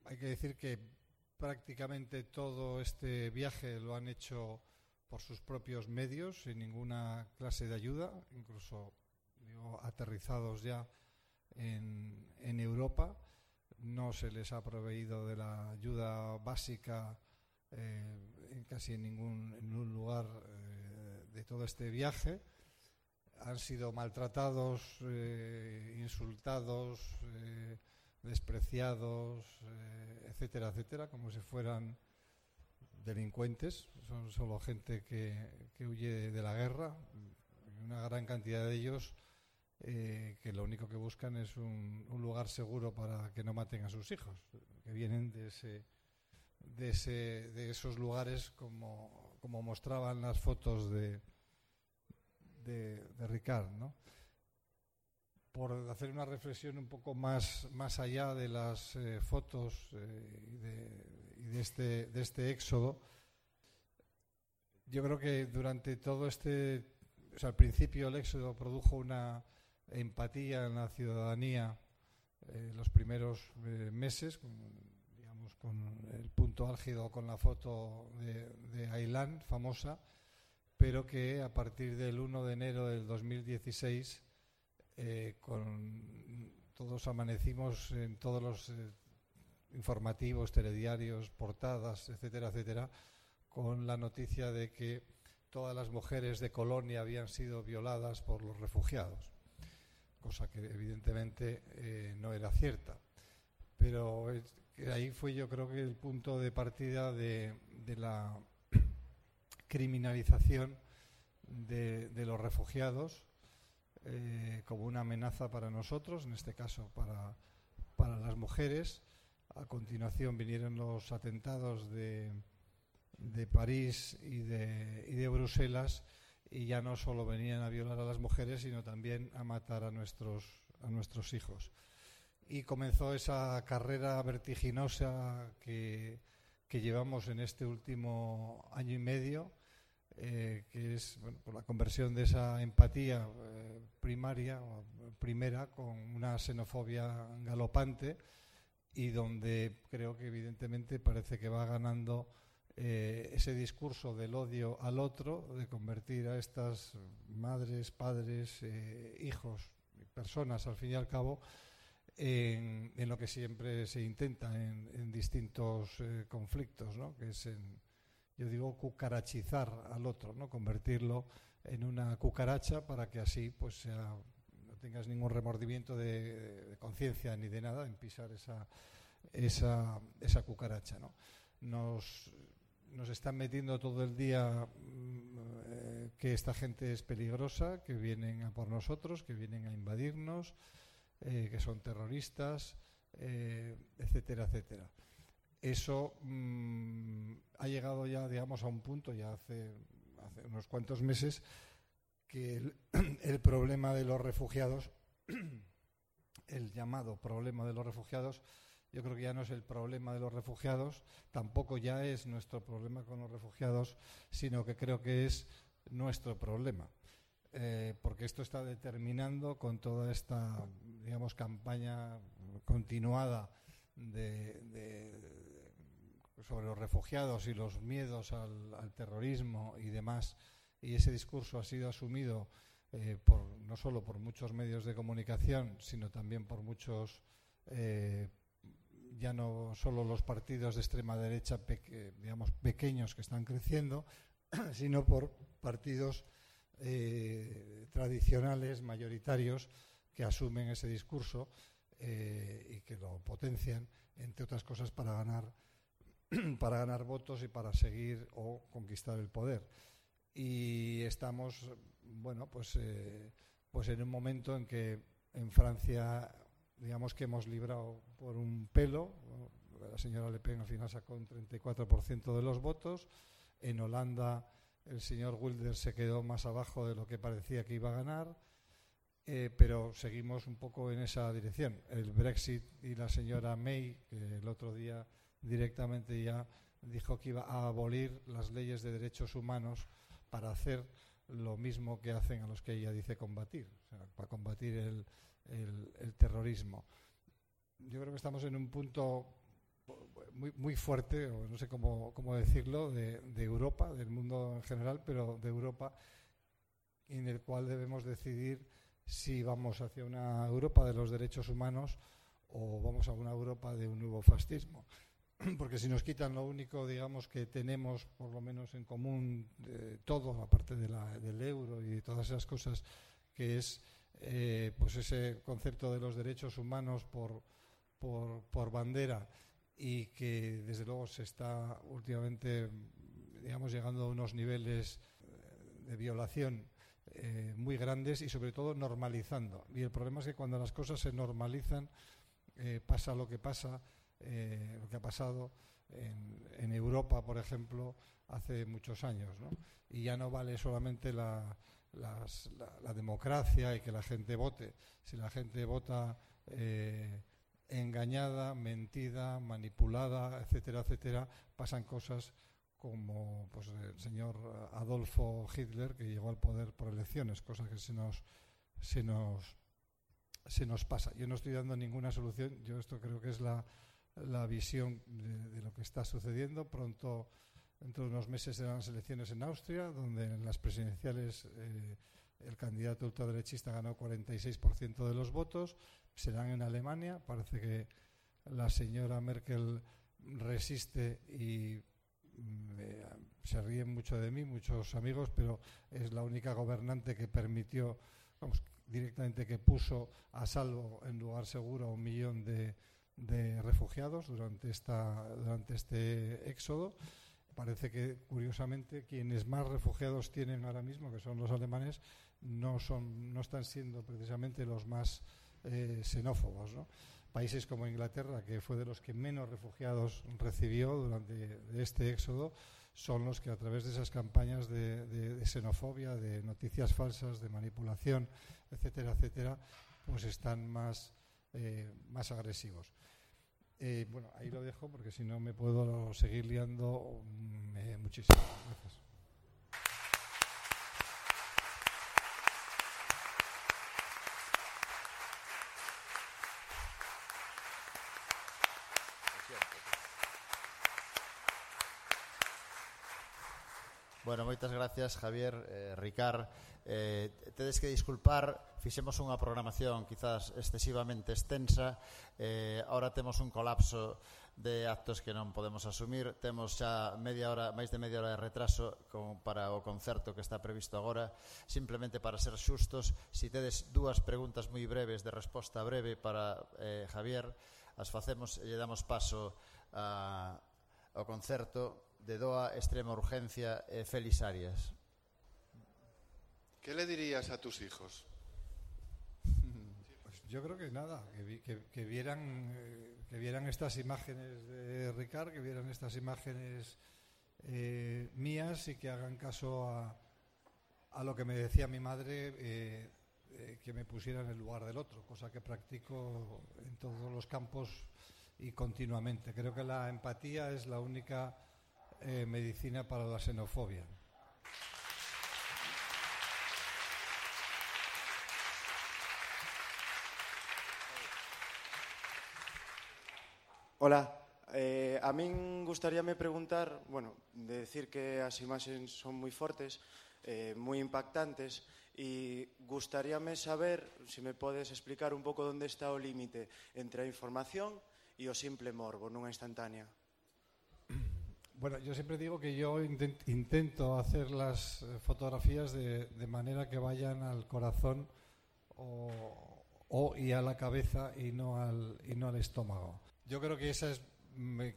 hay que decir que prácticamente todo este viaje lo han hecho por sus propios medios, sin ninguna clase de ayuda, incluso aterrizados ya en, Europa. No se les ha proveído de la ayuda básica eh, en casi en ningún, en lugar eh, de todo este viaje. Han sido maltratados, eh, insultados despreciados, eh, etcétera, etcétera, como si fueran delincuentes. Son solo gente que, que huye de la guerra. Una gran cantidad de ellos eh, que lo único que buscan es un, un, lugar seguro para que no maten a sus hijos, que vienen de ese, de, ese, de esos lugares como, como mostraban las fotos de, de, de Ricard, ¿no? Por hacer una reflexión un poco más, más allá de las eh, fotos eh, y, de, este, de, este, éxodo, yo creo que durante todo este, al principio el éxodo produjo una empatía en la ciudadanía eh, los primeros eh, meses, digamos, con el punto álgido con la foto de, de Ailán, famosa, pero que a partir del 1 de enero del 2016, eh, con, todos amanecimos en todos los eh, informativos, telediarios, portadas, etcétera, etcétera, con la noticia de que todas las mujeres de Colonia habían sido violadas por los refugiados, cosa que evidentemente eh, no era cierta. Pero ahí fue yo creo que el punto de partida de, la criminalización de, los refugiados como una amenaza para nosotros, en este caso para, para las mujeres. A continuación vinieron los atentados de, de París y de, y de Bruselas y ya no solo venían a violar a las mujeres, sino también a matar a nuestros, a nuestros hijos. Y comenzó esa carrera vertiginosa que, que llevamos en este último año y medio, eh, que es bueno, por la conversión de esa empatía eh, primaria o primera con una xenofobia galopante y donde creo que evidentemente parece que va ganando eh, ese discurso del odio al otro, de convertir a estas madres, padres, eh, hijos, personas al fin y al cabo, en, en lo que siempre se intenta en, en distintos eh, conflictos, ¿no? que es, en, yo digo, cucarachizar al otro, ¿no? convertirlo en una cucaracha para que así pues sea, no tengas ningún remordimiento de, conciencia ni de nada en pisar esa, esa, esa cucaracha. ¿no? Nos, nos están metiendo todo el día eh, que esta gente es peligrosa, que vienen a por nosotros, que vienen a invadirnos, eh, que son terroristas, eh, etcétera, etcétera. Eso mmm, ha llegado ya, digamos, a un punto, ya hace, unos cuantos meses, que el, (clears throat) problema de los refugiados, (clears throat) el llamado problema de los refugiados, yo creo que ya no es el problema de los refugiados, tampoco ya es nuestro problema con los refugiados, sino que creo que es nuestro problema. Eh, porque esto está determinando con toda esta, digamos, campaña continuada de, sobre los refugiados y los miedos al, terrorismo y demás, y ese discurso ha sido asumido eh, por, no solo por muchos medios de comunicación, sino también por muchos eh, ya no solo los partidos de extrema derecha, digamos, pequeños que están creciendo, (clears throat) sino por partidos eh, tradicionales, mayoritarios, que asumen ese discurso y que lo potencian, entre otras cosas, para ganar, (clears throat) para ganar votos y para seguir o conquistar el poder. Y estamos, bueno, pues, eh, pues en un momento en que en Francia digamos que hemos librado por un pelo. La señora Le Pen al final sacó un 34% de los votos. En Holanda el señor Wilders se quedó más abajo de lo que parecía que iba a ganar. Eh, pero seguimos un poco en esa dirección. El Brexit y la señora May, que el otro día directamente ya dijo que iba a abolir las leyes de derechos humanos para hacer lo mismo que hacen a los que ella dice combatir, o sea, para combatir el, terrorismo. Yo creo que estamos en un punto muy, muy fuerte, o no sé cómo, cómo decirlo, de, de, Europa, del mundo en general, pero de Europa, en el cual debemos decidir si vamos hacia una Europa de los derechos humanos o vamos a una Europa de un nuevo fascismo. (clears throat) Porque si nos quitan lo único, digamos, que tenemos, por lo menos en común, de todo, aparte de la, del euro y todas esas cosas, que es eh, pues ese concepto de los derechos humanos por, por, por, bandera y que desde luego se está últimamente digamos llegando a unos niveles eh, de violación eh, muy grandes y sobre todo normalizando. Y el problema es que cuando las cosas se normalizan eh, pasa lo que pasa eh, lo que ha pasado en, en, Europa por ejemplo hace muchos años y ya no vale solamente la las, la, la, democracia y que la gente vote. Si la gente vota eh, engañada, mentida, manipulada, etcétera, etcétera, pasan cosas como pues, el señor Adolfo Hitler, que llegó al poder por elecciones, cosa que se nos, se nos, se nos pasa. Yo no estoy dando ninguna solución, yo esto creo que es la, la visión de, lo que está sucediendo. Pronto, dentro de unos meses, serán las elecciones en Austria, donde en las presidenciales eh, el candidato ultraderechista ganó 46% de los votos. Serán en Alemania. Parece que la señora Merkel resiste y se ríen mucho de mí, muchos amigos, pero es la única gobernante que permitió, vamos, directamente que puso a salvo en lugar seguro a un millón de, de refugiados durante, esta, durante este éxodo. Parece que, curiosamente, quienes más refugiados tienen ahora mismo, que son los alemanes, no, son, no están siendo precisamente los más eh, xenófobos. ¿no? países como Inglaterra, que fue de los que menos refugiados recibió durante este éxodo, son los que a través de esas campañas de, xenofobia, de noticias falsas, de manipulación, etcétera, etcétera, pues están más, eh, más agresivos. Eh, bueno, ahí lo dejo porque si no me puedo seguir liando mm, muchísimo. Gracias. Bueno, moitas gracias, Javier, eh, Ricard. Eh, tedes que disculpar, fixemos unha programación quizás excesivamente extensa. Eh, ahora temos un colapso de actos que non podemos asumir. Temos xa media hora, máis de media hora de retraso con, para o concerto que está previsto agora. Simplemente para ser xustos, si tedes dúas preguntas moi breves de resposta breve para eh, Javier, as facemos e lle damos paso a, ao concerto de DOA Extrema Urgencia eh, Félix Arias. ¿Qué le dirías a tus hijos? Pues yo creo que nada, que, que, que vieran, eh, que vieran estas imágenes de Ricard, que vieran estas imágenes eh, mías y que hagan caso a, a, lo que me decía mi madre, eh, eh, que me pusiera en el lugar del otro, cosa que practico en todos los campos y continuamente. Creo que la empatía es la única eh, Medicina para la Xenofobia. Hola, eh, a min gustaríame preguntar, bueno, de decir que as imaxes son moi fortes, eh, moi impactantes, e gustaríame saber se me podes explicar un pouco onde está o límite entre a información e o simple morbo nunha instantánea. Bueno, yo siempre digo que yo intento hacer las eh, fotografías de, manera que vayan al corazón o, y a la cabeza y no al, y no al estómago. Yo creo que esa es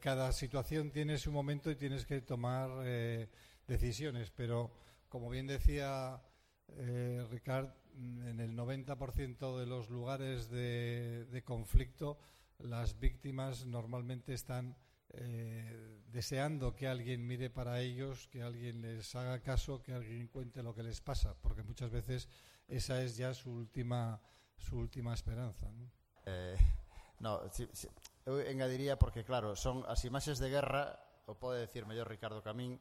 cada situación tiene su momento y tienes que tomar eh, decisiones, pero como bien decía eh, Ricard, en el 90% de los lugares de conflicto las víctimas normalmente están eh, deseando que alguien mire para ellos, que alguien les haga caso, que alguien cuente lo que les pasa, porque muchas veces esa es ya su última, su última esperanza. ¿no? Eh, no, si, si, eu engadiría porque, claro, son as imaxes de guerra, o pode decir mellor Ricardo Camín,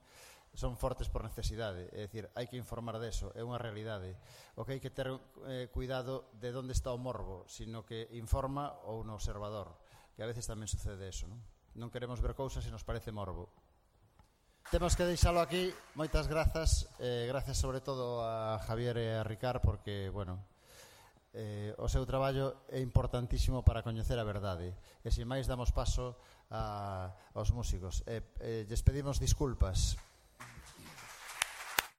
son fortes por necesidade, é dicir, hai que informar deso, é unha realidade. O que hai que ter eh, cuidado de onde está o morbo, sino que informa ou no observador, que a veces tamén sucede eso, non? Non queremos ver cousas e nos parece morbo. Temos que deixalo aquí. Moitas grazas. Eh, gracias sobre todo a Javier e a Ricard porque, bueno, eh, o seu traballo é importantísimo para coñecer a verdade. E sin máis damos paso a, aos músicos. Eh, eh, lles pedimos disculpas.